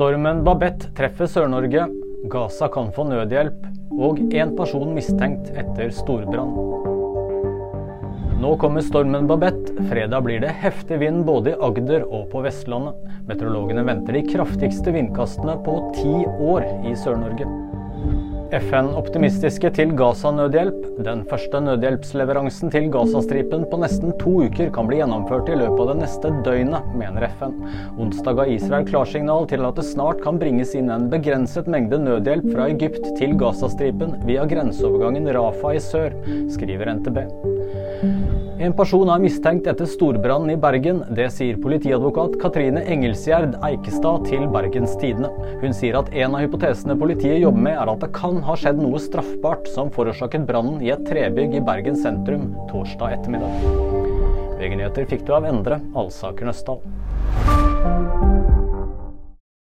Stormen Babette treffer Sør-Norge. Gaza kan få nødhjelp. Og én person mistenkt etter storbrann. Nå kommer stormen Babette. Fredag blir det heftig vind både i Agder og på Vestlandet. Meteorologene venter de kraftigste vindkastene på ti år i Sør-Norge. FN optimistiske til Gaza-nødhjelp. Den første nødhjelpsleveransen til Gazastripen på nesten to uker kan bli gjennomført i løpet av det neste døgnet, mener FN. Onsdag ga Israel klarsignal til at det snart kan bringes inn en begrenset mengde nødhjelp fra Egypt til Gazastripen via grenseovergangen Rafa i sør, skriver NTB. En person er mistenkt etter storbrannen i Bergen. Det sier politiadvokat Katrine Engelsgjerd Eikestad til Bergens Tidende. Hun sier at en av hypotesene politiet jobber med, er at det kan ha skjedd noe straffbart som forårsaket brannen i et trebygg i Bergen sentrum torsdag ettermiddag. VG-nyheter fikk du av Endre Alsaker Nøstdal.